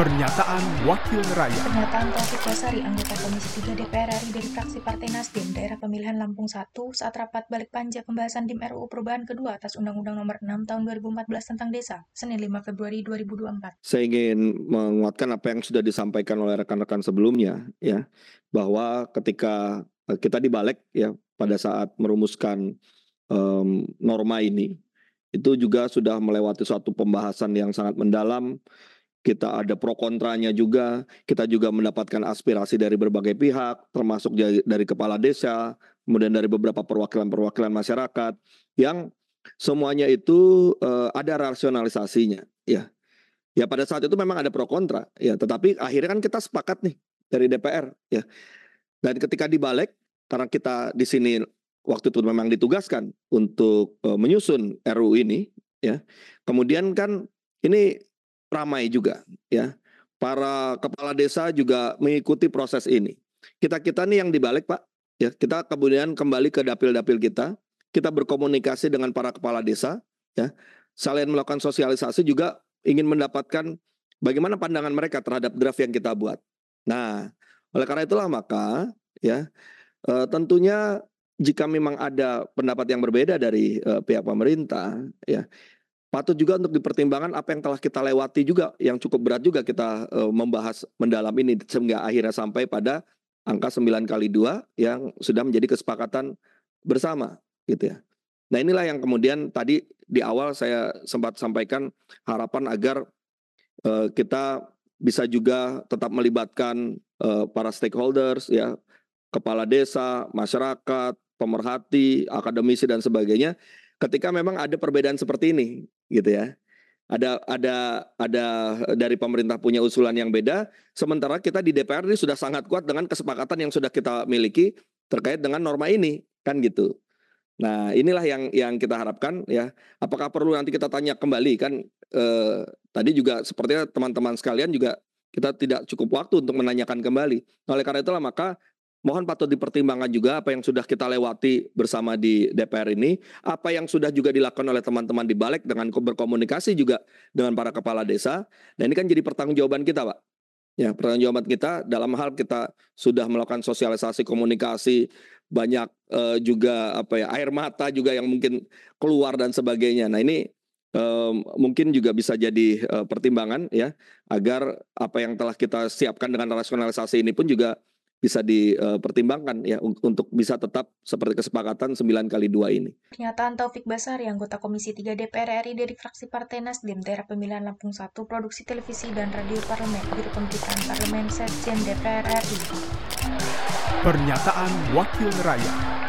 Pernyataan Wakil Rakyat Pernyataan Taufik Basari, anggota Komisi 3 DPR RI dari fraksi Partai Nasdem, daerah pemilihan Lampung 1, saat rapat balik panja pembahasan DIM RUU perubahan kedua atas Undang-Undang Nomor 6 Tahun 2014 tentang Desa, Senin 5 Februari 2024. Saya ingin menguatkan apa yang sudah disampaikan oleh rekan-rekan sebelumnya, ya, bahwa ketika eh, kita dibalik ya pada saat merumuskan um, norma ini, itu juga sudah melewati suatu pembahasan yang sangat mendalam kita ada pro kontranya juga, kita juga mendapatkan aspirasi dari berbagai pihak, termasuk dari kepala desa, kemudian dari beberapa perwakilan-perwakilan masyarakat, yang semuanya itu uh, ada rasionalisasinya, ya. Ya pada saat itu memang ada pro kontra, ya. Tetapi akhirnya kan kita sepakat nih dari DPR, ya. Dan ketika dibalik, karena kita di sini waktu itu memang ditugaskan untuk uh, menyusun RUU ini, ya. Kemudian kan ini ramai juga ya. Para kepala desa juga mengikuti proses ini. Kita-kita nih yang dibalik Pak, ya kita kemudian kembali ke dapil-dapil kita, kita berkomunikasi dengan para kepala desa, ya. Selain melakukan sosialisasi juga ingin mendapatkan bagaimana pandangan mereka terhadap draft yang kita buat. Nah, oleh karena itulah maka ya e, tentunya jika memang ada pendapat yang berbeda dari e, pihak pemerintah, ya patut juga untuk dipertimbangkan apa yang telah kita lewati juga yang cukup berat juga kita uh, membahas mendalam ini sehingga akhirnya sampai pada angka 9 kali 2 yang sudah menjadi kesepakatan bersama gitu ya. Nah, inilah yang kemudian tadi di awal saya sempat sampaikan harapan agar uh, kita bisa juga tetap melibatkan uh, para stakeholders ya, kepala desa, masyarakat, pemerhati, akademisi dan sebagainya ketika memang ada perbedaan seperti ini gitu ya. Ada ada ada dari pemerintah punya usulan yang beda. Sementara kita di DPR ini sudah sangat kuat dengan kesepakatan yang sudah kita miliki terkait dengan norma ini kan gitu. Nah inilah yang yang kita harapkan ya. Apakah perlu nanti kita tanya kembali kan eh, tadi juga sepertinya teman-teman sekalian juga kita tidak cukup waktu untuk menanyakan kembali. Oleh karena itulah maka mohon patut dipertimbangkan juga apa yang sudah kita lewati bersama di DPR ini, apa yang sudah juga dilakukan oleh teman-teman di balik dengan berkomunikasi juga dengan para kepala desa. Dan ini kan jadi pertanggungjawaban kita, Pak. Ya, pertanggungjawaban kita dalam hal kita sudah melakukan sosialisasi komunikasi banyak uh, juga apa ya air mata juga yang mungkin keluar dan sebagainya. Nah, ini um, mungkin juga bisa jadi uh, pertimbangan ya agar apa yang telah kita siapkan dengan rasionalisasi ini pun juga bisa dipertimbangkan ya untuk bisa tetap seperti kesepakatan 9 kali 2 ini. Pernyataan Taufik Basari, anggota Komisi 3 DPR RI dari fraksi Partai Nasdem daerah pemilihan Lampung 1, produksi televisi dan radio parlemen, Biro Pemberitaan Parlemen Sekjen DPR RI. Pernyataan Wakil Rakyat.